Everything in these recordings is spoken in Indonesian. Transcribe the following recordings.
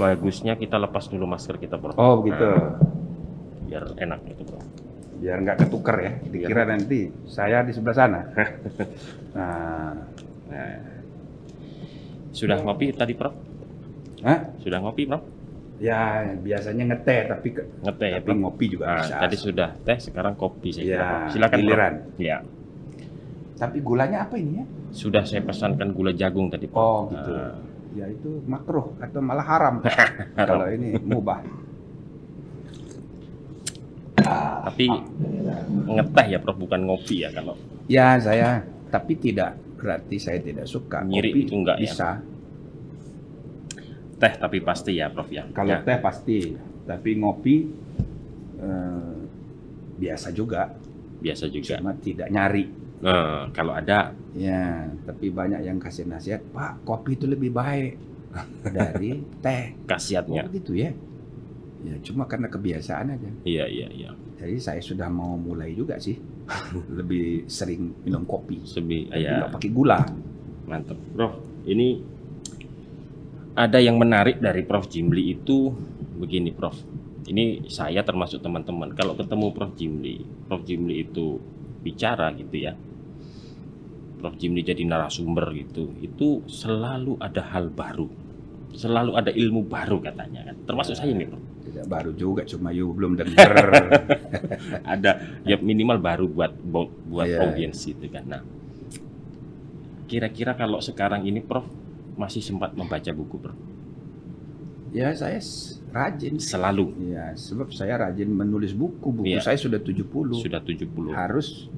bagusnya kita lepas dulu masker kita, Bro. Oh begitu. Nah, biar enak gitu, Bro. Biar nggak ketuker ya. Dikira nanti saya di sebelah sana. nah, Nah. Sudah ngopi tadi, Prof? Hah? Sudah ngopi, Prof? ya biasanya ngeteh tapi ke, Ngeteh ya, tapi Prof? ngopi juga Nah, bisa. tadi sudah teh, sekarang kopi saya Ya, kira. Silakan, giliran. Ya. Tapi gulanya apa ini ya? Sudah saya pesankan gula jagung tadi, Prof. Oh gitu. Nah, Ya itu makruh atau malah haram kalau ini mubah. tapi ngeteh ya, Prof, bukan ngopi ya kalau Ya saya tapi tidak berarti saya tidak suka. Nyiri Kopi itu enggak ya? bisa. teh tapi pasti ya, Prof ya. Kalau Ya. teh pasti, tapi ngopi eh, biasa juga, biasa juga. cuma tidak nyari. Nah, kalau ada Ya, tapi banyak yang kasih nasihat, Pak, kopi itu lebih baik dari teh. Oh, khasiatnya. gitu ya. Ya, cuma karena kebiasaan aja. Iya, iya, iya. Jadi saya sudah mau mulai juga sih, lebih sering minum kopi, tapi ya, nggak pakai gula. mantap. Prof, ini ada yang menarik dari Prof Jimli itu begini, Prof. Ini saya termasuk teman-teman. Kalau ketemu Prof Jimli, Prof Jimli itu bicara gitu ya. Prof Jimli jadi narasumber gitu. Itu selalu ada hal baru. Selalu ada ilmu baru katanya kan. Termasuk saya nih, Prof. Tidak baru juga, cuma you belum dengar. ada ya minimal baru buat buat, Iya. audiens itu kan. Nah, kira-kira kalau sekarang ini Prof masih sempat membaca buku Prof? ya saya rajin. Selalu Ya, sebab saya rajin menulis buku. Buku Iya. saya sudah 70. sudah 70 Harus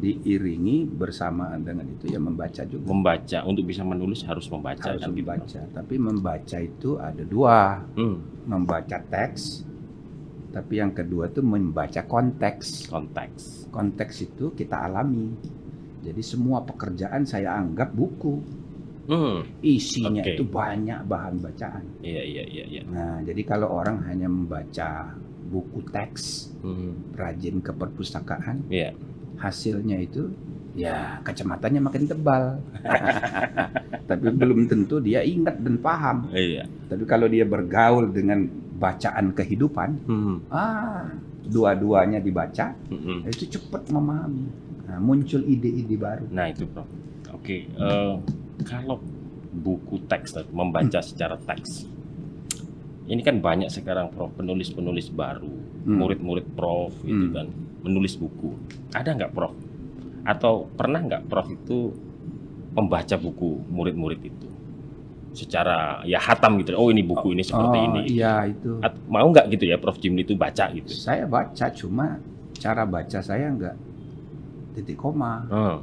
diiringi bersamaan dengan itu ya membaca juga. membaca untuk bisa menulis harus membaca harus kan gitu, membaca. Tapi membaca itu ada dua, Hmm, membaca teks. Tapi yang kedua itu membaca konteks. konteks. Konteks itu kita alami. Jadi semua pekerjaan saya anggap buku. Hmm, Isinya Oke. itu banyak bahan bacaan. iya iya iya iya. Nah, jadi kalau orang hanya membaca buku teks, Hmm, rajin ke perpustakaan, iya. Hasilnya itu ya kacamatanya makin tebal. Tapi belum tentu dia ingat dan paham. Iya. Tapi kalau dia bergaul dengan bacaan kehidupan, Hmm, ah, dua-duanya dibaca, hmm, hmm. itu cepat memahami. Nah, muncul ide-ide baru. Nah itu Prof. Oke, eh, kalau buku teks, tadi, membaca secara teks, ini kan banyak sekarang Prof penulis-penulis baru, Hmm. murid-murid Prof gitu Hmm. kan, menulis buku. Ada nggak Prof? Atau pernah nggak Prof itu membaca buku murid-murid itu secara ya hatam gitu? Oh ini buku ini seperti oh, ini. iya itu. At- mau nggak gitu ya Prof Jimli itu baca gitu? Saya baca cuma cara baca saya nggak titik koma. Hmm,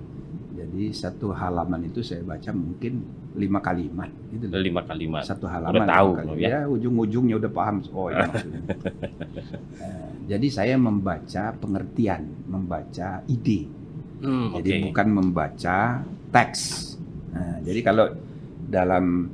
Jadi satu halaman itu saya baca mungkin lima kalimat. Gitu lima kalimat. Satu halaman. Udah tahu kalimat. ya. ya. ujung-ujungnya udah paham. Oh ini maksudnya. Eh, jadi saya membaca pengertian, membaca ide. Hmm, Jadi oke. bukan membaca teks. Nah, jadi kalau dalam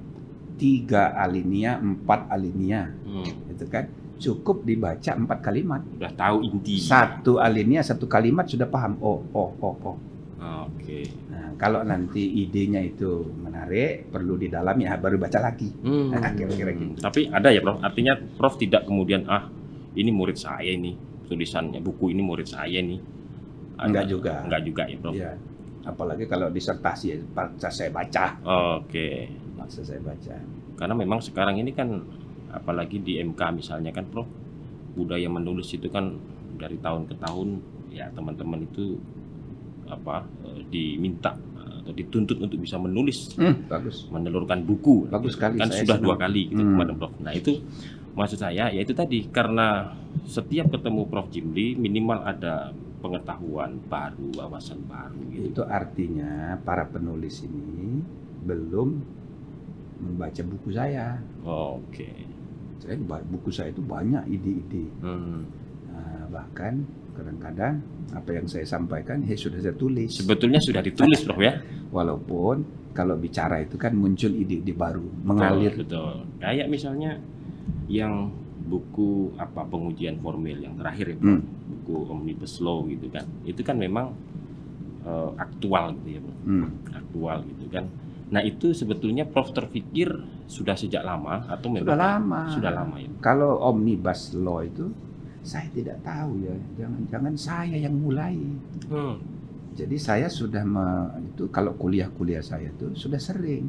tiga alinea, empat alinea, Hmm, itu kan cukup dibaca empat kalimat. udah tahu inti. Satu alinea, satu kalimat sudah paham. Oh, oh, oh, oh. Oke. Nah, kalau nanti idenya itu menarik, perlu di dalam ya baru baca lagi. Hmm. Kira-kira gitu. Tapi ada ya, Prof. Artinya Prof tidak kemudian ah ini murid saya ini tulisannya buku ini murid saya nih. Ada- Enggak juga. Enggak juga ya, Prof. Iya. Apalagi kalau disertasi ya, paksa saya baca. Oke. Paksa saya baca. Karena memang sekarang ini kan apalagi di MK misalnya kan, Prof. Budaya menulis itu kan dari tahun ke tahun ya teman-teman itu apa eh, diminta atau dituntut untuk bisa menulis Hmm, bagus. menelurkan buku Bagus sekali, kan saya sudah senang. dua kali gitu Hmm. kemarin Prof. Nah itu maksud saya ya itu tadi karena setiap ketemu Prof Jimli minimal ada pengetahuan baru, wawasan baru gitu. Itu artinya para penulis ini belum membaca buku saya. Oke. Saya ba- buku saya itu banyak ide-ide. Hmm. Nah, bahkan kadang-kadang apa yang saya sampaikan ya sudah saya tulis. Sebetulnya sudah ditulis Prof ya. Walaupun kalau bicara itu kan muncul ide-ide baru, mengalir. Betul. Kayak misalnya yang buku apa pengujian formil yang terakhir ya Prof. Hmm. Buku Omnibus Law gitu kan. Itu kan memang eh, aktual gitu ya Prof. Hmm. aktual gitu kan. Nah itu sebetulnya Prof terpikir sudah sejak lama atau memang Sudah lama. Sudah lama ya. Kalau omnibus law itu saya tidak tahu ya. Jangan-jangan saya yang mulai. Hmm. Jadi saya sudah me- itu kalau kuliah-kuliah saya itu sudah sering.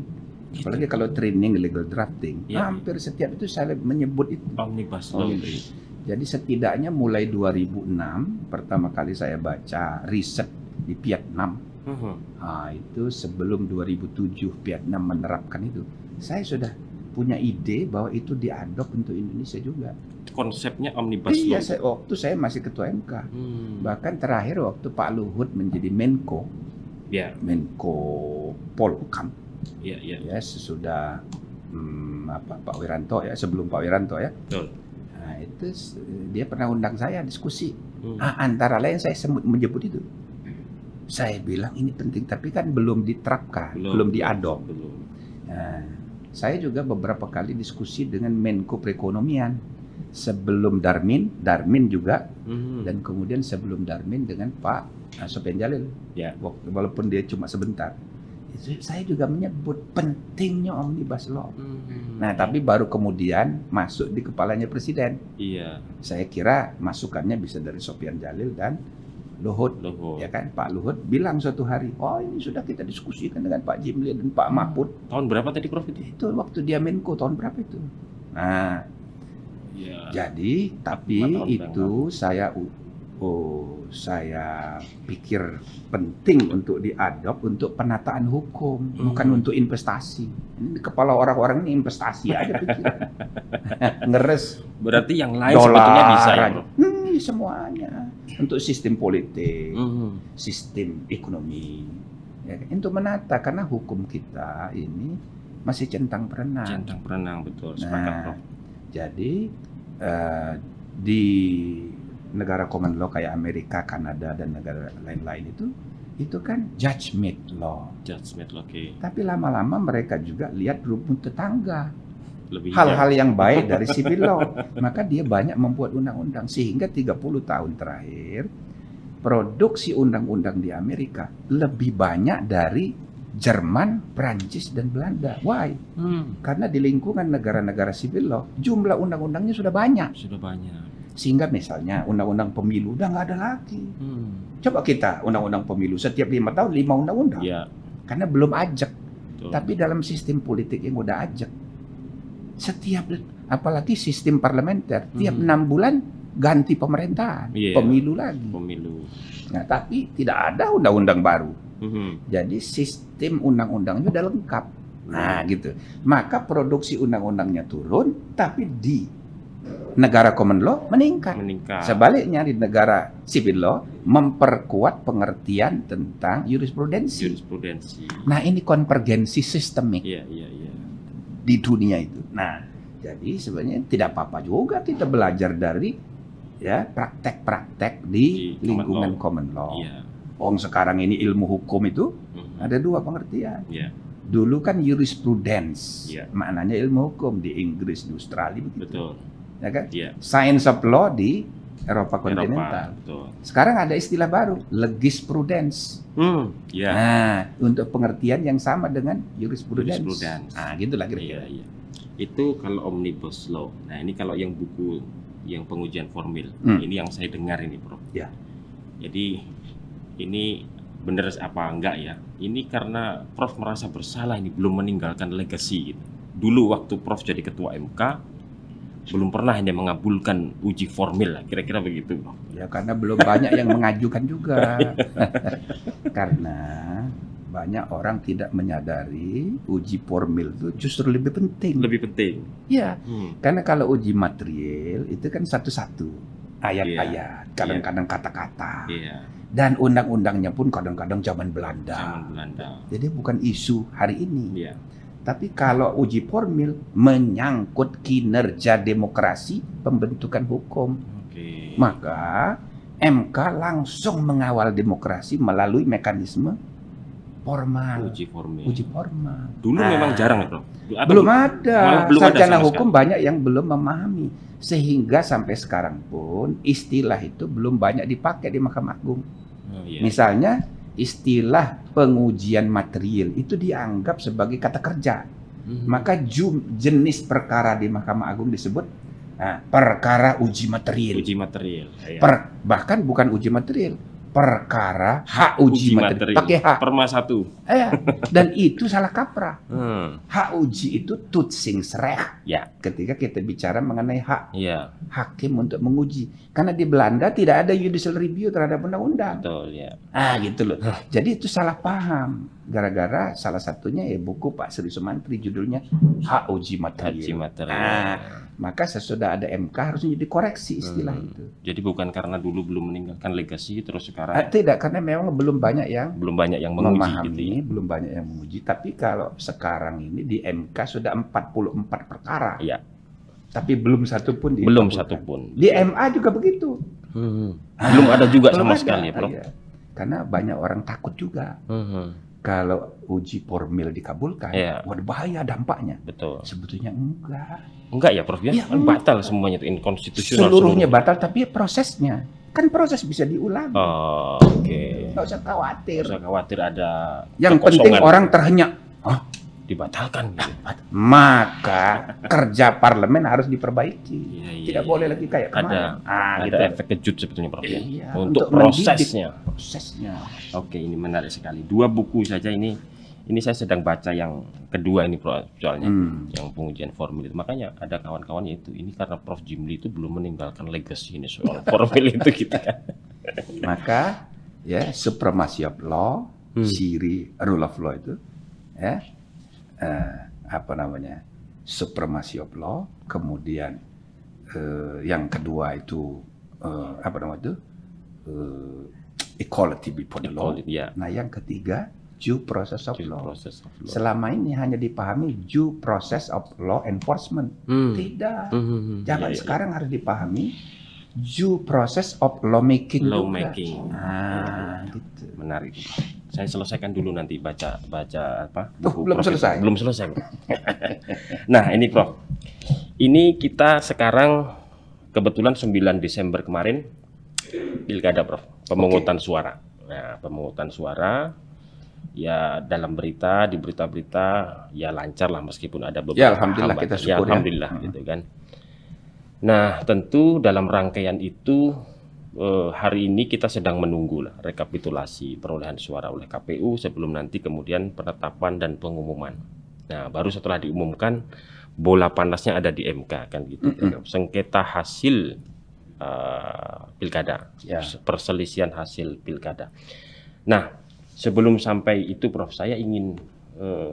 Gitu. Apalagi kalau training legal drafting, Iya. hampir setiap itu saya menyebut itu. Omnibus Oh, law. gitu. Jadi setidaknya mulai 2006 pertama kali saya baca riset di Vietnam. Mhm. Ah, itu sebelum 2007 Vietnam menerapkan itu. Saya sudah punya ide bahwa itu diadop untuk Indonesia juga. Konsepnya omnibus Iya, law. saya, waktu saya masih ketua MK. Hmm. Bahkan terakhir waktu Pak Luhut menjadi Menko, Ya, Menko Polhukam, ya, ya. ya sesudah hmm, apa Pak Wiranto ya sebelum Pak Wiranto ya. Betul. Nah, itu dia pernah undang saya diskusi. Hmm. Ah, antara lain saya menyebut itu. Saya bilang ini penting tapi kan belum diterapkan, belum, diadop. Belum. Nah, saya juga beberapa kali diskusi dengan Menko Perekonomian sebelum Darmin, Darmin juga Mhm. dan kemudian sebelum Darmin dengan Pak uh, Sofian Jalil. Wak- Walaupun dia cuma sebentar. Saya juga menyebut pentingnya omnibus law. Mhm. Nah, tapi baru kemudian masuk di kepalanya presiden. Iya, Saya kira masukannya bisa dari Sofian Jalil dan Luhut. logo. Ya kan, Pak Luhut bilang suatu hari, oh ini sudah kita diskusikan dengan Pak Jimli dan Pak Mahfud. Tahun berapa tadi Prof itu? Itu waktu dia Menko tahun berapa itu? Nah, Iya. jadi tapi itu saya u- oh saya pikir penting untuk diadop untuk penataan hukum, Hmm. bukan untuk investasi. Ini kepala orang-orang ini investasi aja pikiran. Ngeres Berarti yang lain sebetulnya bisa ya, dolar. Hmm, semuanya untuk sistem politik, Mhm. sistem ekonomi. Ya, kan? untuk menata karena hukum kita ini masih centang perenang. Centang perenang betul, sepakat Nah, jadi eh, di negara common law kayak Amerika, Kanada dan negara lain-lain itu itu kan judgment law. Judgment law, oke. Tapi lama-lama mereka juga lihat rumput tetangga, hal-hal yang baik dari civil law. Maka dia banyak membuat undang-undang sehingga 30 tahun terakhir produksi undang-undang di Amerika lebih banyak dari Jerman, Prancis dan Belanda. Why? Hmm, Karena di lingkungan negara-negara civil law, jumlah undang-undangnya sudah banyak. sudah banyak. Sehingga misalnya undang-undang pemilu udah nggak ada lagi. Hmm. Coba kita undang-undang pemilu setiap lima tahun lima undang-undang. Iya, Karena belum ajak. betul. Tapi dalam sistem politik yang udah ajak, setiap apalagi sistem parlementer, tiap Hmm. enam bulan ganti pemerintahan, Iya. pemilu lagi. pemilu. Nah, tapi tidak ada undang-undang baru. Mhm. Jadi sistem undang-undangnya udah lengkap. Nah, gitu. Maka produksi undang-undangnya turun, tapi di negara common law meningkat. meningkat. Sebaliknya di negara civil law memperkuat pengertian tentang jurisprudensi. Jurisprudensi. Nah, ini konvergensi sistemik Iya, iya, iya. Di dunia itu. Nah, jadi sebenarnya tidak apa-apa juga kita belajar dari ya praktek-praktek di, Di common lingkungan law. common law. Oh, sekarang ini ilmu hukum itu Mhm. ada dua pengertian. Iya, Dulu kan jurisprudence, Iya. maknanya ilmu hukum di Inggris, di Australia begitu, betul. ya kan? Iya. Science of law di Eropa Eropa, kontinental. betul. Sekarang ada istilah baru, legisprudence. Hmm, iya. Nah, untuk pengertian yang sama dengan jurisprudence. Jurisprudence. Nah, gitulah kira-kira. iya. Itu kalau omnibus law. Nah, ini kalau yang buku yang pengujian formil. Hmm. Ini yang saya dengar ini, Prof. Ya. Jadi ini benar apa enggak ya? Ini karena Prof merasa bersalah ini belum meninggalkan legacy gitu. Dulu waktu Prof jadi ketua MK belum pernah hanya mengabulkan uji formil lah, kira-kira begitu. Ya karena belum banyak yang mengajukan juga. karena banyak orang tidak menyadari uji formil itu justru lebih penting. Lebih penting. Ya, Hmm. karena kalau uji material itu kan satu-satu ayat-ayat, kadang-kadang kata-kata. Iya, Dan undang-undangnya pun kadang-kadang zaman Belanda. zaman Belanda. Jadi bukan isu hari ini. Iya. Tapi kalau uji formil menyangkut kinerja demokrasi pembentukan hukum, Oke. maka MK langsung mengawal demokrasi melalui mekanisme formal, uji formil. uji formal. Dulu Ah. memang jarang ya, Prof? Atau Belum ada. belum ada Sarjana sama hukum banyak yang belum memahami. Sehingga sampai sekarang pun istilah itu belum banyak dipakai di Mahkamah Agung. Oh, iya. Misalnya istilah pengujian material itu dianggap sebagai kata kerja. Mhm. Maka jum, jenis perkara di Mahkamah Agung disebut nah, perkara uji material. uji material. Ya. Per- bahkan bukan uji material, perkara hak uji, material. Pakai hak. Perma satu. Eh, dan itu salah kaprah. Hmm. Hak uji itu Tutsingsrecht. Ya. Ketika kita bicara mengenai hak Iya, hakim untuk menguji. Karena di Belanda tidak ada judicial review terhadap undang-undang. betul ya. Ah gitu loh. Jadi itu salah paham. Gara-gara salah satunya ya buku Pak Sri Sumantri judulnya Hak Uji Material. Uji material. Ah. Maka sesudah ada MK harusnya dikoreksi istilah Hmm. itu. Jadi bukan karena dulu belum meninggalkan legacy terus sekarang Ah, tidak karena memang belum banyak yang belum banyak yang menguji memahami, gitu. ya. belum banyak yang menguji. Tapi kalau sekarang ini di MK sudah 44 perkara. Iya. Tapi belum satu pun Belum dikabulkan. satu pun. Di MA juga begitu. Hmm. Belum ada juga Belum sama ada. sekali ya, Prof. Iya. Karena banyak orang takut juga Hmm. Kalau uji formil dikabulkan, Iya. waduh bahaya dampaknya. Betul. Sebetulnya enggak. Enggak ya, Prof ya? Iya, Kan batal semuanya itu inkonstitusional Seluruhnya seluruh. batal, tapi prosesnya kan proses bisa diulang. Oh, Oke. Nggak usah khawatir. Tidak usah khawatir ada Yang penting orang terhenyak. Dibatalkan. gitu. Maka kerja parlemen harus diperbaiki. Iya, iya, Tidak iya. boleh lagi kayak Ada- kemarin. ah, Ada gitu. efek kejut sebetulnya, Prof. ya? Iya, Untuk, untuk mendidik. prosesnya. prosesnya. Oke, ini menarik sekali. Dua buku saja ini. Ini saya sedang baca yang kedua ini, Prof. Soalnya Hmm. yang pengujian formil itu. Makanya ada kawan-kawan itu. Ini karena Prof Jimli itu belum meninggalkan legacy ini soal formil itu gitu kan. Maka ya supremacy of law, Hmm. ciri rule of law itu ya eh, apa namanya supremacy of law, kemudian eh, yang kedua itu eh, apa namanya itu Eh, equality before the law. Equality, ya. Nah yang ketiga due process of Due law. process of law. Selama ini hanya dipahami due process of law enforcement. Hmm. Tidak. Hmm, hmm, hmm. Zaman Iya, iya. sekarang harus dipahami due process of lawmaking. Law juga. making. Ah, gitu. menarik. Saya selesaikan dulu nanti baca baca apa? Oh, belum Prof. selesai? Belum selesai. Nah, ini Prof. Ini kita sekarang kebetulan 9 Desember kemarin pilkada Prof. Pemungutan suara. Nah, pemungutan suara ya dalam berita di berita-berita ya lancar lah meskipun ada beberapa Ya, alhamdulillah, hambatan. kita ya, syukur ya. alhamdulillah Hmm. gitu kan. Nah, tentu dalam rangkaian itu eh, hari ini kita sedang menunggu lah rekapitulasi perolehan suara oleh KPU sebelum nanti kemudian penetapan dan pengumuman. Nah, baru setelah diumumkan bola panasnya ada di MK kan gitu. Sengketa hasil eh, pilkada, Ya. perselisihan hasil pilkada. Nah, sebelum sampai itu Prof, saya ingin eh,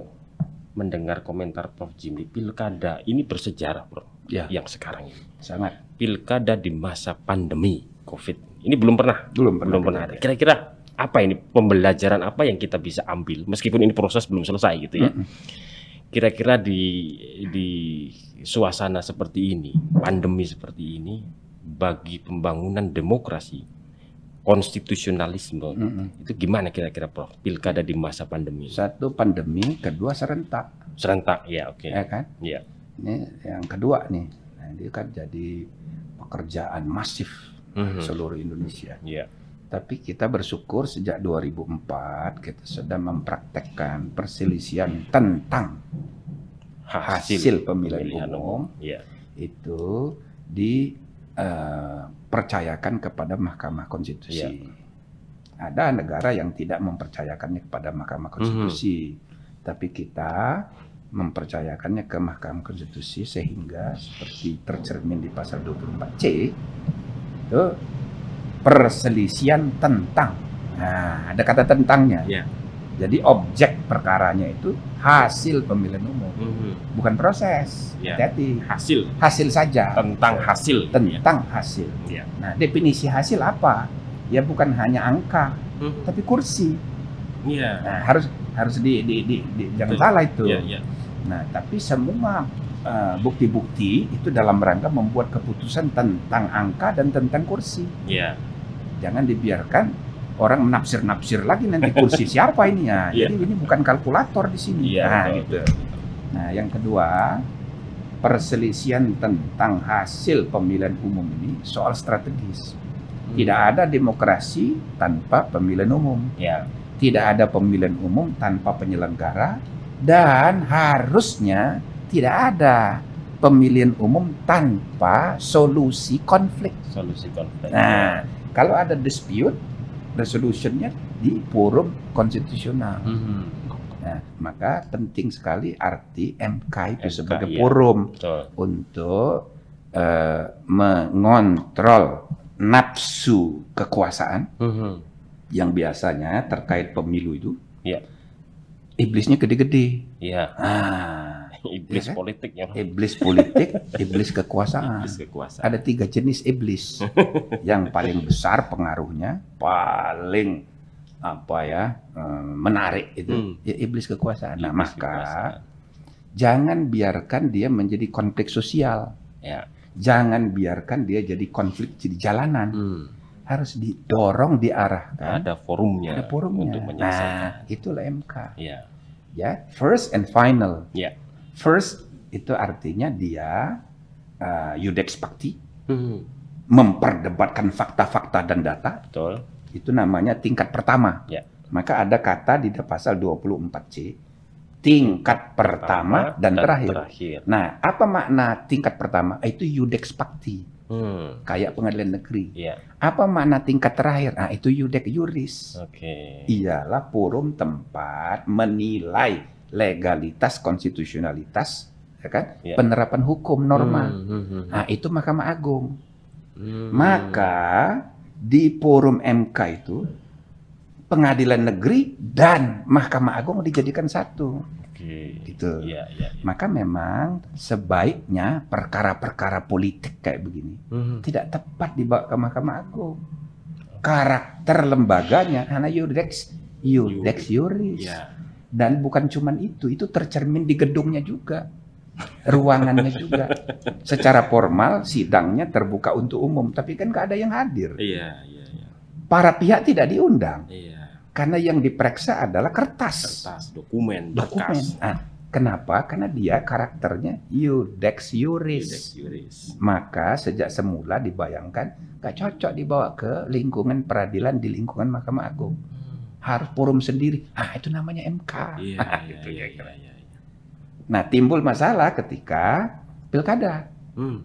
mendengar komentar Prof Jimli. Pilkada ini bersejarah, Prof. Ya. Yang sekarang ini. Sangat. Pilkada di masa pandemi COVID. Ini belum pernah, Belum pernah. belum pernah ada. Kira-kira apa ini pembelajaran apa yang kita bisa ambil meskipun ini proses belum selesai gitu ya. Kira-kira di di suasana seperti ini, pandemi seperti ini bagi pembangunan demokrasi, konstitusionalisme Mm-mm. itu gimana kira-kira Prof? Pilkada di masa pandemi. Satu pandemi, kedua serentak, Serentak ya, oke. ya kan? Iya. Ini yang kedua nih. Nah, ini kan jadi pekerjaan masif Mhm. seluruh Indonesia. Iya. Tapi kita bersyukur sejak 2004 kita sudah mempraktekkan perselisihan tentang hasil, pemilihan, umum Iya. itu dipercayakan kepada Mahkamah Konstitusi. Iya. Ada negara yang tidak mempercayakannya kepada Mahkamah Konstitusi, Mhm. tapi kita mempercayakannya ke Mahkamah Konstitusi sehingga seperti tercermin di pasal 24C itu perselisihan tentang. Nah, ada kata tentangnya. Iya. Jadi objek perkaranya itu hasil pemilihan umum, Mhm. bukan proses. Iya. Hati-hati. Hasil Hasil saja. tentang hasil. Tentang hasil. Iya. Nah, definisi hasil apa? Ya bukan hanya angka, Mhm. tapi kursi. Iya. Nah, harus harus di, di, di, di- jangan salah itu. Iya, iya. Nah, tapi semua uh, bukti-bukti itu dalam rangka membuat keputusan tentang angka dan tentang kursi. Iya. Jangan dibiarkan orang menafsir-nafsir lagi nanti kursi siapa ini ya. Iya. Jadi ini bukan kalkulator di sini. Iya. Nah, betul, gitu. betul. Nah, yang kedua, perselisihan tentang hasil pemilihan umum ini soal strategis. Hmm. Tidak ada demokrasi tanpa pemilihan umum. Ya. tidak ada pemilihan umum tanpa penyelenggara dan harusnya tidak ada pemilihan umum tanpa solusi konflik. Solusi konflik. Nah, kalau ada dispute, resolutionnya di forum konstitusional. Mhm. Nah, maka penting sekali arti MK itu MK, sebagai iya. forum Betul. untuk eh, mengontrol nafsu kekuasaan Mhm. yang biasanya terkait pemilu itu. Iya. Iblisnya gede-gede. Iya. Ah, Iblis Iya kan? politik ya. iblis politik, iblis kekuasaan. Iblis kekuasaan. Ada tiga jenis iblis. yang paling besar pengaruhnya, paling apa ya eh, menarik itu Hmm. ya iblis kekuasaan. Nah, Iblis maka kekuasaan. jangan biarkan dia menjadi konflik sosial. Ya. Jangan biarkan dia jadi konflik di jalanan. Hmm. Harus didorong, diarahkan. Ada forumnya. Ada forumnya. Untuk menyelesaikan. Nah, itulah MK. Iya. Ya, first and final. Ya. First itu artinya dia uh, Yudex Pakti Mhm. memperdebatkan fakta-fakta dan data Betul. itu namanya tingkat pertama. Ya. Maka ada kata di pasal 24C tingkat pertama, dan, terakhir. Nah, apa makna tingkat pertama? Itu Yudex Pakti, Hmm. kayak pengadilan negeri. Iya. Apa makna tingkat terakhir? Nah, itu Yudex Juris. Oke. Ialah forum tempat menilai legalitas konstitusionalitas ya kan? Ya. penerapan hukum norma. Hmm, hmm, hmm. Nah, itu Mahkamah Agung. Hmm. Maka di forum MK itu pengadilan negeri dan Mahkamah Agung dijadikan satu. Oke. Gitu. Iya, iya. iya. Maka memang sebaiknya perkara-perkara politik kayak begini Hmm. tidak tepat dibawa ke Mahkamah Agung. Karakter lembaganya hanya Yudex Yudex Yuris. Iya. Dan bukan cuman itu, itu tercermin di gedungnya juga. Ruangannya juga. Secara formal sidangnya terbuka untuk umum, tapi kan nggak ada yang hadir. Iya, iya, iya. Para pihak tidak diundang Iya. karena yang diperiksa adalah kertas, Kertas, dokumen, dokumen. Ah, kenapa? Karena dia karakternya Yudex Yuris. Yudex Juris. Maka sejak semula dibayangkan nggak cocok dibawa ke lingkungan peradilan di lingkungan Mahkamah Agung. Harus forum sendiri. Ah, itu namanya MK. Iya, iya, gitu iya, ya. iya, iya, iya. Nah, timbul masalah ketika pilkada. Hmm.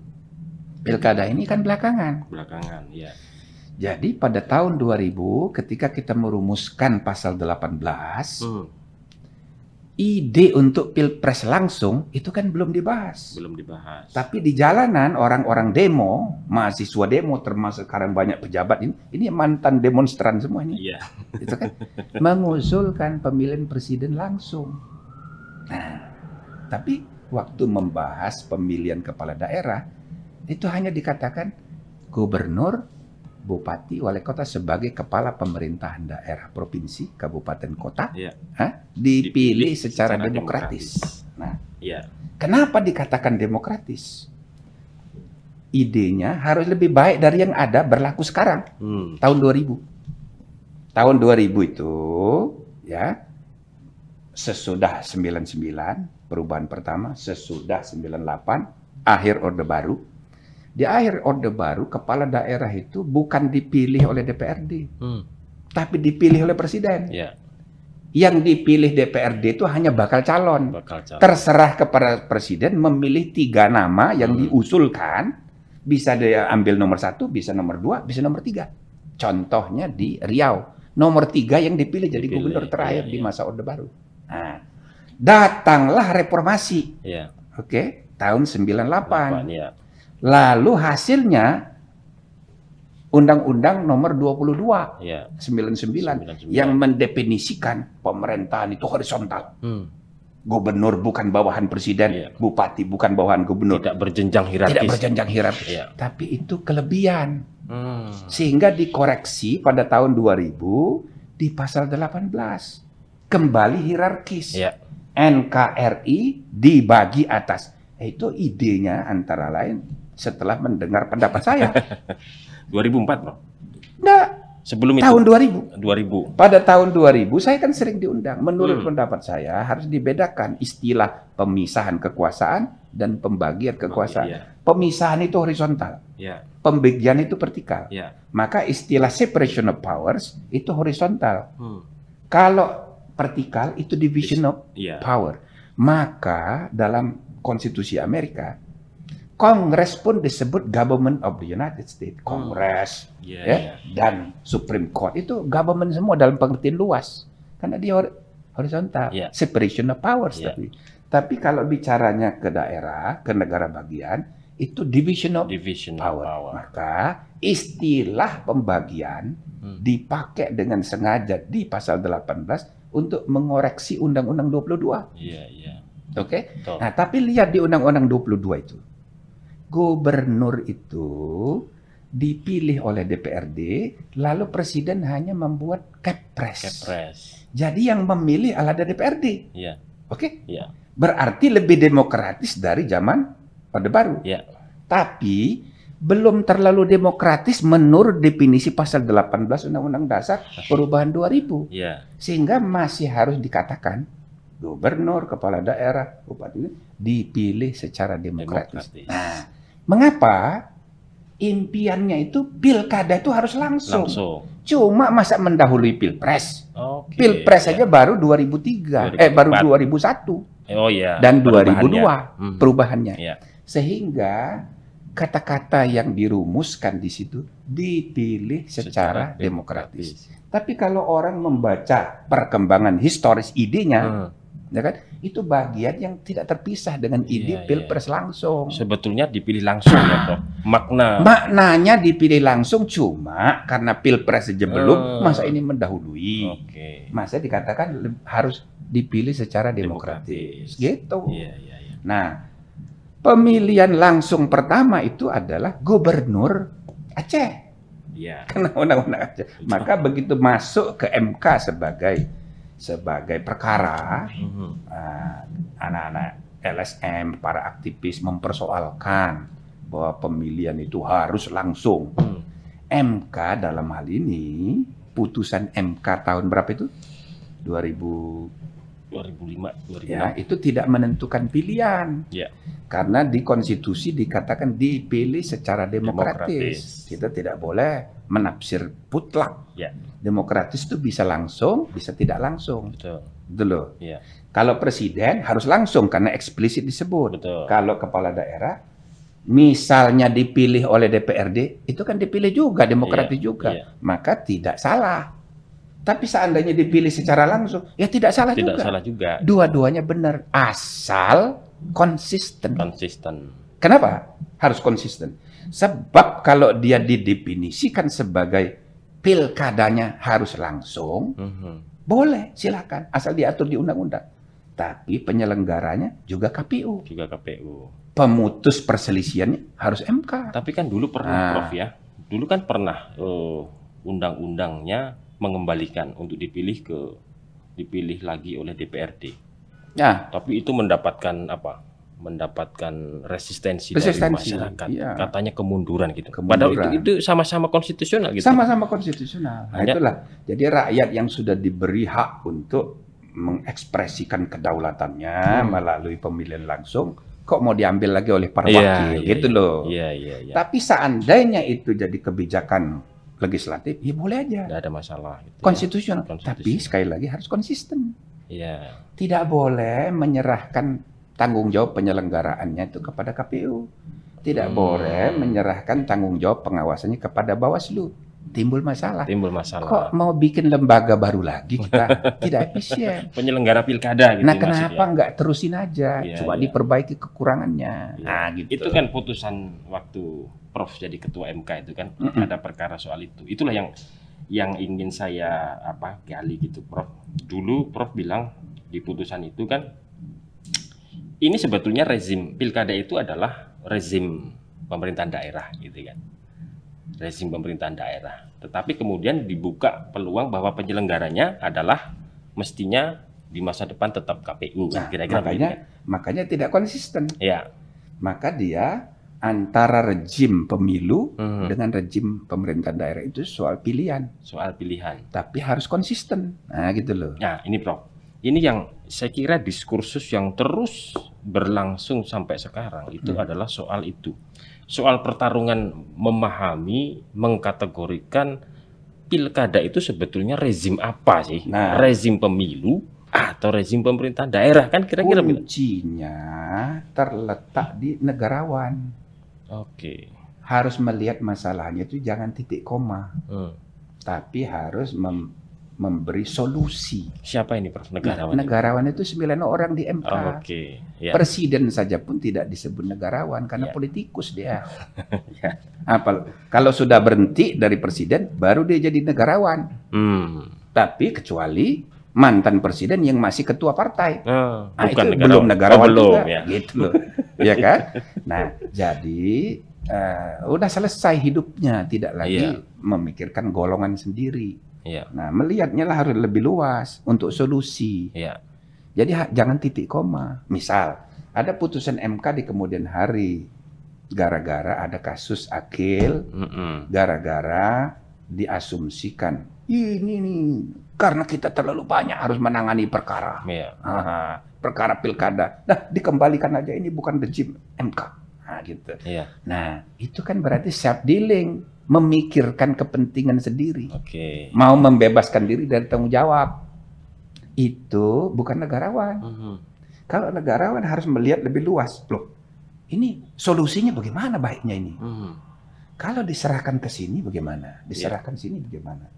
Pilkada ini kan belakangan. Belakangan, ya. Jadi pada tahun 2000 ketika kita merumuskan pasal 18, Hmm. Ide untuk pilpres langsung itu kan belum dibahas. Belum dibahas. Tapi di jalanan orang-orang demo, mahasiswa demo termasuk sekarang banyak pejabat ini, ini mantan demonstran semua ini, Iya. itu kan mengusulkan pemilihan presiden langsung. Nah, tapi waktu membahas pemilihan kepala daerah itu hanya dikatakan gubernur, bupati, wali kota sebagai kepala pemerintahan daerah, provinsi, kabupaten, kota, Iya. Hah? dipilih secara, demokratis. Nah, Iya. Kenapa dikatakan demokratis? Idenya harus lebih baik dari yang ada berlaku sekarang, Hmm. tahun 2000. Tahun 2000 itu ya sesudah 99 perubahan pertama, sesudah 98 akhir Orde Baru. Di akhir Orde Baru kepala daerah itu bukan dipilih oleh DPRD, Hmm. tapi dipilih oleh presiden. Iya. Yang dipilih DPRD itu hanya bakal calon. Bakal calon. terserah kepada presiden memilih tiga nama yang Hmm. diusulkan bisa dia ambil nomor satu bisa nomor dua bisa nomor tiga contohnya di Riau nomor tiga yang dipilih jadi Dipilih, gubernur terakhir iya, di iya. masa orde baru nah, datanglah reformasi Iya. oke tahun 98 Delapan, Iya. Lalu hasilnya undang-undang nomor 22 Iya. 99 99. yang mendefinisikan pemerintahan itu horizontal Hmm. gubernur bukan bawahan presiden, Iya. bupati bukan bawahan gubernur, Tidak berjenjang hierarkis. tidak berjenjang hierarkis. Iya. Tapi itu kelebihan. Hmm. Sehingga dikoreksi pada tahun 2000 di pasal 18. Kembali hierarkis. Iya. NKRI dibagi atas. Itu idenya antara lain setelah mendengar pendapat saya. 2004, Bro. Nah, Sebelum itu tahun 2000. 2000. Pada tahun 2000 saya kan sering diundang. Menurut Hmm. pendapat saya harus dibedakan istilah pemisahan kekuasaan dan pembagian kekuasaan. Iya. Pemisahan itu horizontal, Iya. pembagian itu vertikal. Iya. Maka istilah separation of powers itu horizontal. Hmm. Kalau vertikal itu division of Iya. power. Maka dalam konstitusi Amerika, Kongres pun disebut government of the United States. Kongres Iya, ya, iya. dan Supreme Court itu government semua dalam pengertian luas. Karena dia hor- horizontal, Iya. separation of powers Iya. tapi. Tapi kalau bicaranya ke daerah, ke negara bagian, itu division of Division of power. power. Maka istilah pembagian Hmm. dipakai dengan sengaja di pasal 18 untuk mengoreksi Undang-Undang 22. Iya, iya. Oke? Betul. Nah, tapi lihat di Undang-Undang 22 itu. Gubernur itu dipilih oleh DPRD, lalu presiden hanya membuat kepres. Kepres. Jadi yang memilih adalah DPRD. Iya. Oke? Iya. Berarti lebih demokratis dari zaman Orde Baru. Iya. Tapi belum terlalu demokratis menurut definisi pasal 18 Undang-Undang Dasar Perubahan 2000. Iya. Sehingga masih harus dikatakan gubernur, kepala daerah, bupati dipilih secara demokratis. Demokratis. Nah, mengapa impiannya itu pilkada itu harus langsung? Langsung. Cuma masa mendahului pilpres? Oke. Pilpres Iya. aja baru 2003, eh baru 2001 Oh iya. dan perubahannya. 2002 Hmm. perubahannya. Iya. Sehingga kata-kata yang dirumuskan di situ dipilih secara, demokratis. Tapi kalau orang membaca perkembangan historis idenya, Hmm. Ya kan, itu bagian yang tidak terpisah dengan ide Iya, iya. pilpres langsung. Sebetulnya dipilih langsung ya, Prof. Makna Maknanya dipilih langsung cuma karena pilpres saja belum, Oh. masa ini mendahului. Oke. Masa dikatakan harus dipilih secara demokratis. Demokratis. Gitu. Iya, iya, iya. Nah, pemilihan langsung pertama itu adalah gubernur Aceh. Iya. Kena undang-undang Aceh. Maka begitu masuk ke MK sebagai sebagai perkara, Mhm. ah, anak-anak LSM, para aktivis mempersoalkan bahwa pemilihan itu harus langsung. Hmm. MK dalam hal ini putusan MK tahun berapa itu? 2000 2005, 2006. ya itu tidak menentukan pilihan. Ya. Karena di konstitusi dikatakan dipilih secara demokratis. Demokratis. Kita tidak boleh menafsir putlak. Ya. Demokratis itu bisa langsung, bisa tidak langsung. Betul. Gitu loh. Iya. Kalau presiden harus langsung karena eksplisit disebut. Betul. Kalau kepala daerah misalnya dipilih oleh DPRD, itu kan dipilih juga, demokratis juga. iya. Maka tidak salah. Tapi seandainya dipilih secara langsung, ya tidak salah Tidak juga. salah juga. Dua-duanya benar asal konsisten. Konsisten. Kenapa harus konsisten? Sebab kalau dia didefinisikan sebagai pilkadanya harus langsung, Mhm. boleh silakan asal diatur di undang-undang. Tapi penyelenggaranya juga KPU. Juga KPU. Pemutus perselisihannya harus MK. Tapi kan dulu pernah, Nah. Prof ya. Dulu kan pernah eh, undang-undangnya mengembalikan untuk dipilih ke dipilih lagi oleh DPRD. Ya, Tapi itu mendapatkan apa? Mendapatkan resistensi, Resistensi, dari masyarakat. iya. Katanya kemunduran gitu. Kemunduran. Padahal itu itu sama-sama konstitusional gitu. sama-sama konstitusional. Nah, Hanya- itulah. Jadi rakyat yang sudah diberi hak untuk mengekspresikan kedaulatannya Hmm. melalui pemilihan langsung, kok mau diambil lagi oleh para Iya, wakil iya, gitu loh. Iya, iya, iya. Tapi seandainya itu jadi kebijakan legislatif, ya boleh aja. Tidak ada masalah gitu. ya. Konstitusional. Konstitusional. Tapi sekali lagi harus konsisten. Iya. Tidak boleh menyerahkan tanggung jawab penyelenggaraannya itu kepada KPU. Tidak Hmm. boleh menyerahkan tanggung jawab pengawasannya kepada Bawaslu. Timbul masalah. Timbul masalah. Kok mau bikin lembaga baru lagi kita? Tidak efisien. Penyelenggara pilkada gitu Nah, kenapa nggak terusin aja? Iya, Coba iya. diperbaiki kekurangannya. Iya. Nah, gitu. Itu kan putusan waktu Prof jadi ketua MK itu kan Mm-mm. ada perkara soal itu. Itulah yang yang ingin saya apa gali gitu, Prof. Dulu Prof bilang di putusan itu kan ini sebetulnya rezim pilkada itu adalah rezim pemerintahan daerah gitu kan. Rezim pemerintahan daerah. Tetapi kemudian dibuka peluang bahwa penyelenggaranya adalah mestinya di masa depan tetap KPU Nah, kira-kira makanya kan. makanya tidak konsisten. Ya. Maka dia antara rejim pemilu Mhm. dengan rejim pemerintahan daerah itu soal pilihan, soal pilihan. tapi harus konsisten. Nah, gitu loh. Nah, ini Prof. Ini yang saya kira diskursus yang terus berlangsung sampai sekarang itu Hmm. adalah soal itu. Soal pertarungan memahami, mengkategorikan pilkada itu sebetulnya rezim apa sih? Nah. Rezim pemilu atau rezim pemerintahan daerah kan kira-kira. Kuncinya terletak di negarawan. Oke. Harus melihat masalahnya itu jangan titik koma, Hmm. tapi harus mem- memberi solusi. Siapa ini Prof? Nah, Negarawan? negarawan itu sembilan orang di MK. Oh, Oke. Ya. Presiden saja pun tidak disebut negarawan karena Ya. politikus dia. Ya. Apa kalau sudah berhenti dari presiden baru dia jadi negarawan. Hmm. Tapi kecuali mantan presiden yang masih ketua partai. Oh, Nah, bukan itu negarawan. belum negarawan Oh, belum juga, ya. gitu loh, ya kan? Nah, jadi eh, udah selesai hidupnya, tidak lagi Iya. memikirkan golongan sendiri. Iya. Nah, melihatnya lah harus lebih luas untuk solusi. Iya. Jadi jangan titik koma. Misal ada putusan MK di kemudian hari gara-gara ada kasus akil, gara-gara diasumsikan ini nih karena kita terlalu banyak harus menangani perkara. Iya. Aha, perkara pilkada. Nah, dikembalikan aja ini bukan rejim MK. Nah, gitu. Iya. Nah, itu kan berarti self dealing, memikirkan kepentingan sendiri, Oke. mau membebaskan diri dari tanggung jawab. Itu bukan negarawan. Mhm. Kalau negarawan harus melihat lebih luas. Loh, ini solusinya bagaimana baiknya ini? Mhm. Kalau diserahkan ke sini bagaimana? Diserahkan sini bagaimana?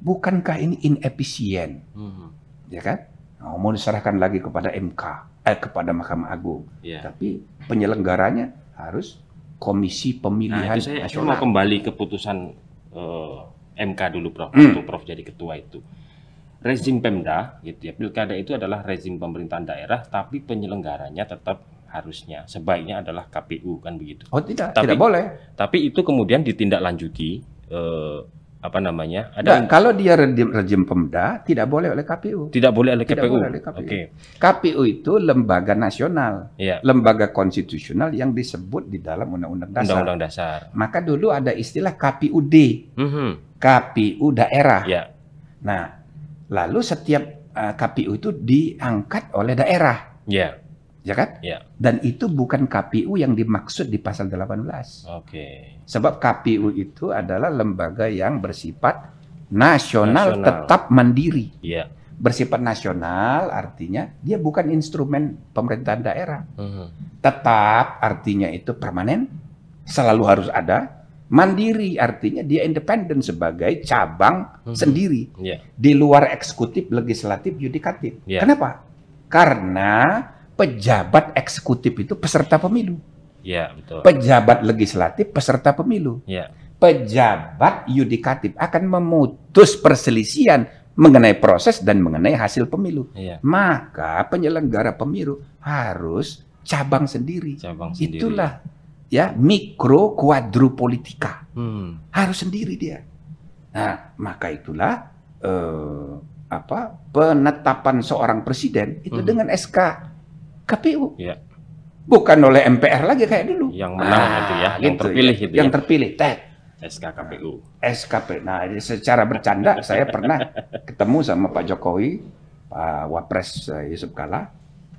Bukankah ini inefisien? Mhm. ya kan? Nah, mau diserahkan lagi kepada MK, eh kepada Mahkamah Agung. Iya. Tapi penyelenggaranya harus Komisi Nah, Pemilihan itu saya, saya mau Nasional. kembali ke putusan eh, MK dulu, Prof. Hmm. Waktu Prof jadi ketua itu. Rezim Pemda, gitu ya. Pilkada itu adalah rezim pemerintahan daerah, tapi penyelenggaranya tetap harusnya sebaiknya adalah KPU kan begitu. Oh tidak, Tapi- tidak boleh. Tapi itu kemudian ditindaklanjuti eh, apa namanya? Ada kalau dia rejim, rejim Pemda tidak boleh oleh KPU. tidak boleh oleh Tidak KPU. boleh oleh KPU. Oke. KPU itu lembaga nasional, Iya. lembaga konstitusional yang disebut di dalam Undang-Undang Dasar. Undang-undang dasar. Maka dulu ada istilah KPUD, Mhm. KPU daerah. Ya. Nah, lalu setiap uh, KPU itu diangkat oleh daerah, Ya. Ya kan? Ya. Dan itu bukan KPU yang dimaksud di pasal 18. Oke. Sebab KPU itu adalah lembaga yang bersifat nasional, Nasional. tetap mandiri. Iya. Bersifat nasional artinya dia bukan instrumen pemerintahan daerah. Mhm. Tetap artinya itu permanen, selalu harus ada. Mandiri artinya dia independen sebagai cabang Mhm. sendiri Iya. di luar eksekutif, legislatif, yudikatif. Iya. Kenapa? Karena pejabat eksekutif itu peserta pemilu. Iya, betul. Pejabat legislatif peserta pemilu. Iya. Pejabat yudikatif akan memutus perselisihan mengenai proses dan mengenai hasil pemilu. Iya. Maka penyelenggara pemilu harus cabang sendiri. Cabang sendiri. Itulah ya mikro kuadrupolitika. Hmm. Harus sendiri dia. Nah, maka itulah eh, apa penetapan seorang presiden itu Mhm. dengan SK KPU. Iya. Bukan oleh MPR lagi kayak dulu. Yang menang Ah, itu ya, yang gitu terpilih ya. itu Yang ya. terpilih, tet. SK KPU. SKP. Nah, ini secara bercanda saya pernah ketemu sama Pak Jokowi, Pak Wapres eh, Yusuf Kala.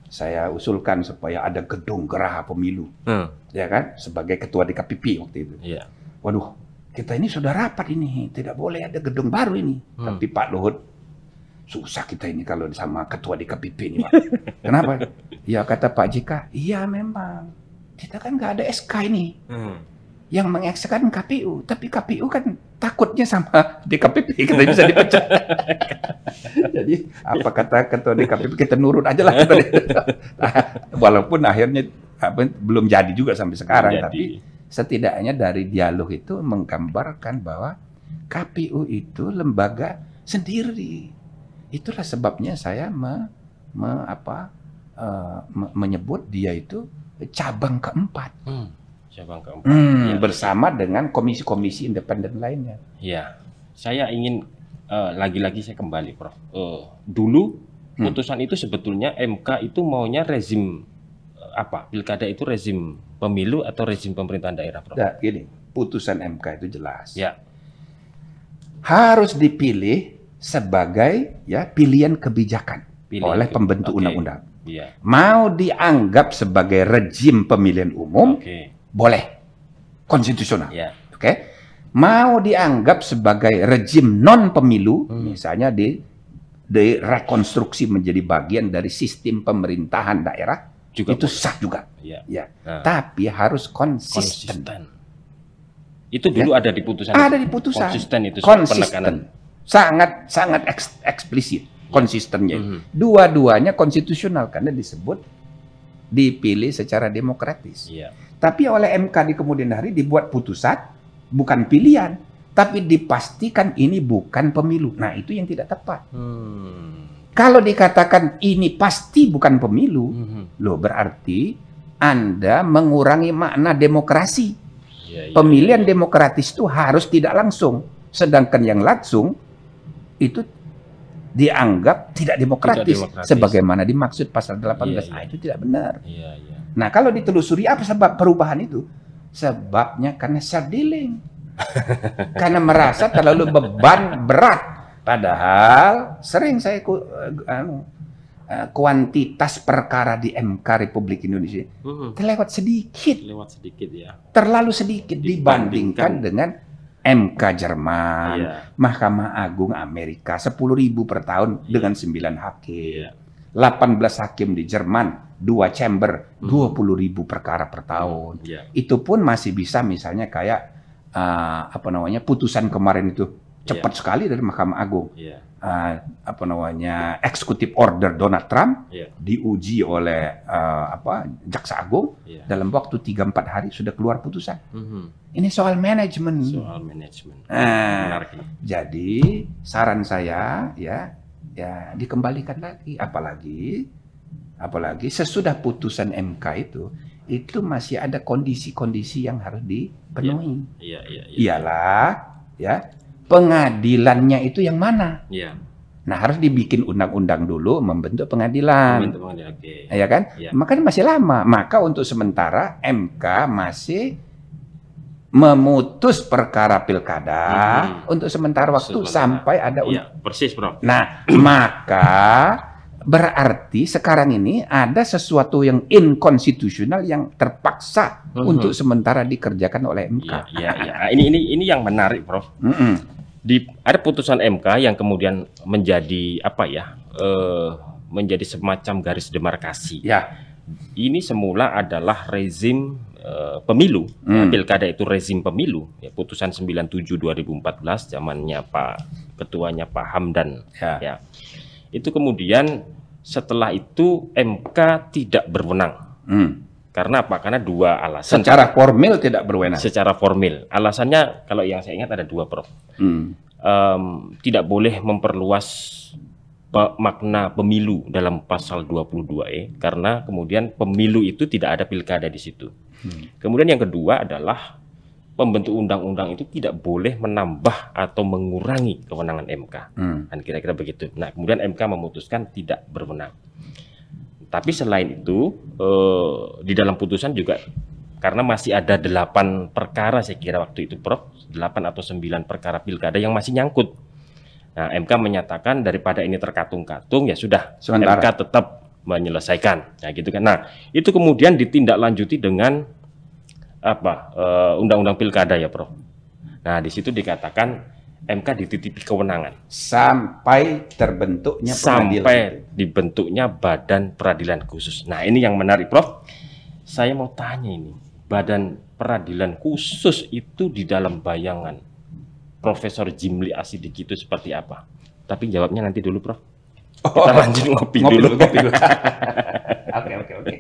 Saya usulkan supaya ada gedung geraha pemilu, Hmm. ya kan, sebagai ketua DKPP waktu itu. Iya. Waduh, kita ini sudah rapat ini, tidak boleh ada gedung baru ini. Hmm. Tapi Pak Luhut, susah kita ini kalau sama ketua DKPP ini, Pak. Kenapa? Ya kata Pak JK, iya memang. Kita kan nggak ada SK ini Hmm. yang mengeksekusi KPU, tapi KPU kan takutnya sama DKPP kita bisa dipecat. Jadi apa kata ketua DKPP kita nurut aja lah. dia. Walaupun akhirnya apa, belum jadi juga sampai sekarang, Jadi, tapi setidaknya dari dialog itu menggambarkan bahwa KPU itu lembaga sendiri. Itulah sebabnya saya me, me- apa, eh, me- menyebut dia itu cabang keempat. hmm. cabang keempat. Hmm, Iya. bersama dengan komisi-komisi independen lainnya. Iya. Saya ingin eh, lagi-lagi saya kembali, Prof. Eh, dulu Hmm. putusan itu sebetulnya MK itu maunya rezim eh, apa? Pilkada itu rezim pemilu atau rezim pemerintahan daerah, Prof? Nah, gini, putusan MK itu jelas. Ya. Harus dipilih sebagai ya pilihan kebijakan Pilih oleh pembentuk undang-undang. Iya. Mau dianggap sebagai rejim pemilihan umum, Oke. boleh. Konstitusional. Ya. Oke. mau dianggap sebagai rejim non pemilu, Hmm. misalnya di direkonstruksi menjadi bagian dari sistem pemerintahan daerah, Juga itu sah juga. Iya. Ya. Nah, Tapi harus konsisten. konsisten. Itu dulu ada di putusan. Ada di putusan. Konsisten itu penekanan. Sangat sangat eks- eksplisit konsistennya. itu. Mhm. Dua-duanya konstitusional karena disebut dipilih secara demokratis. Iya. Tapi oleh MK di kemudian hari dibuat putusan bukan pilihan, tapi dipastikan ini bukan pemilu. Nah, itu yang tidak tepat. Hmm. Kalau dikatakan ini pasti bukan pemilu, Mhm. loh berarti Anda mengurangi makna demokrasi. Iya, iya, Pemilihan iya. demokratis itu harus tidak langsung, sedangkan yang langsung itu dianggap tidak demokratis, demokratis. sebagaimana dimaksud pasal 18. Iya, Nah, iya. itu tidak benar. Iya, iya. Nah, kalau ditelusuri apa sebab perubahan itu? Sebabnya karena self dealing. karena merasa terlalu beban berat. Padahal sering saya ku, anu, eh, kuantitas perkara di MK Republik Indonesia Mhm. terlewat sedikit, Lewat sedikit ya. terlalu sedikit dibandingkan Dibandingkan. dengan MK Jerman, Iya. Mahkamah Agung Amerika 10.000 per tahun Iya. dengan 9 hakim. Iya. 18 hakim di Jerman, dua chamber, Hmm. 20 ribu perkara per tahun. Iya. Itu pun masih bisa misalnya kayak uh, apa namanya putusan kemarin itu cepat sekali dari Mahkamah Agung. Iya. Uh, apa namanya executive order Donald Trump Iya. diuji oleh uh, apa Jaksa Agung Iya. dalam waktu 3-4 hari sudah keluar putusan. Mhm. Ini soal manajemen. Soal manajemen. Ah. Menarik ini. Jadi saran saya ya ya dikembalikan lagi apalagi apalagi sesudah putusan MK itu itu masih ada kondisi-kondisi yang harus dipenuhi. Iya, iya, iya. Iyalah ya pengadilannya itu yang mana? Iya. Nah, harus dibikin undang-undang dulu membentuk pengadilan. Teman-teman, Oke. Ya kan? Iya. Makanya masih lama. Maka untuk sementara MK masih memutus perkara pilkada Mhm. untuk sementara waktu Sementara. sampai ada Iya, persis, Bro. Nah, maka berarti sekarang ini ada sesuatu yang inkonstitusional yang terpaksa Mhm. untuk sementara dikerjakan oleh MK. Iya, iya, iya. Nah, Ini ini ini yang menarik, Prof. Mm-mm. Di ada putusan MK yang kemudian menjadi apa ya? eh, menjadi semacam garis demarkasi. Ya, Ini semula adalah rezim eh, pemilu. Ya, Hmm. pilkada itu rezim pemilu. Ya, putusan 97 2014 zamannya Pak ketuanya Pak Hamdan ya. ya. Itu kemudian setelah itu MK tidak berwenang. Hmm. Karena apa? Karena dua alasan. Secara formil tidak berwenang. secara formil. Alasannya kalau yang saya ingat ada dua, Prof. Hmm. Em, tidak boleh memperluas pe- makna pemilu dalam pasal 22E karena kemudian pemilu itu tidak ada pilkada di situ. Hmm. Kemudian yang kedua adalah pembentuk undang-undang itu tidak boleh menambah atau mengurangi kewenangan MK. Hmm. Kan kira-kira begitu. Nah, kemudian MK memutuskan tidak berwenang. Tapi selain itu eh, di dalam putusan juga karena masih ada delapan perkara saya kira waktu itu Prof, delapan atau sembilan perkara pilkada yang masih nyangkut. Nah, MK menyatakan daripada ini terkatung-katung ya sudah Sementara. MK tetap menyelesaikan. Nah, gitu kan. Nah, itu kemudian ditindaklanjuti dengan apa? eh, undang-undang pilkada ya, Prof. Nah, di situ dikatakan MK dititipi kewenangan Sampai terbentuknya pengadilan. sampai dibentuknya badan peradilan khusus. Nah, ini yang menarik, Prof. Saya mau tanya ini, badan peradilan khusus itu di dalam bayangan Profesor Jimli Asidik itu seperti apa? Tapi jawabnya nanti dulu, Prof. Kita lanjut ngopi dulu, ngopi dulu. Oke, oke, oke.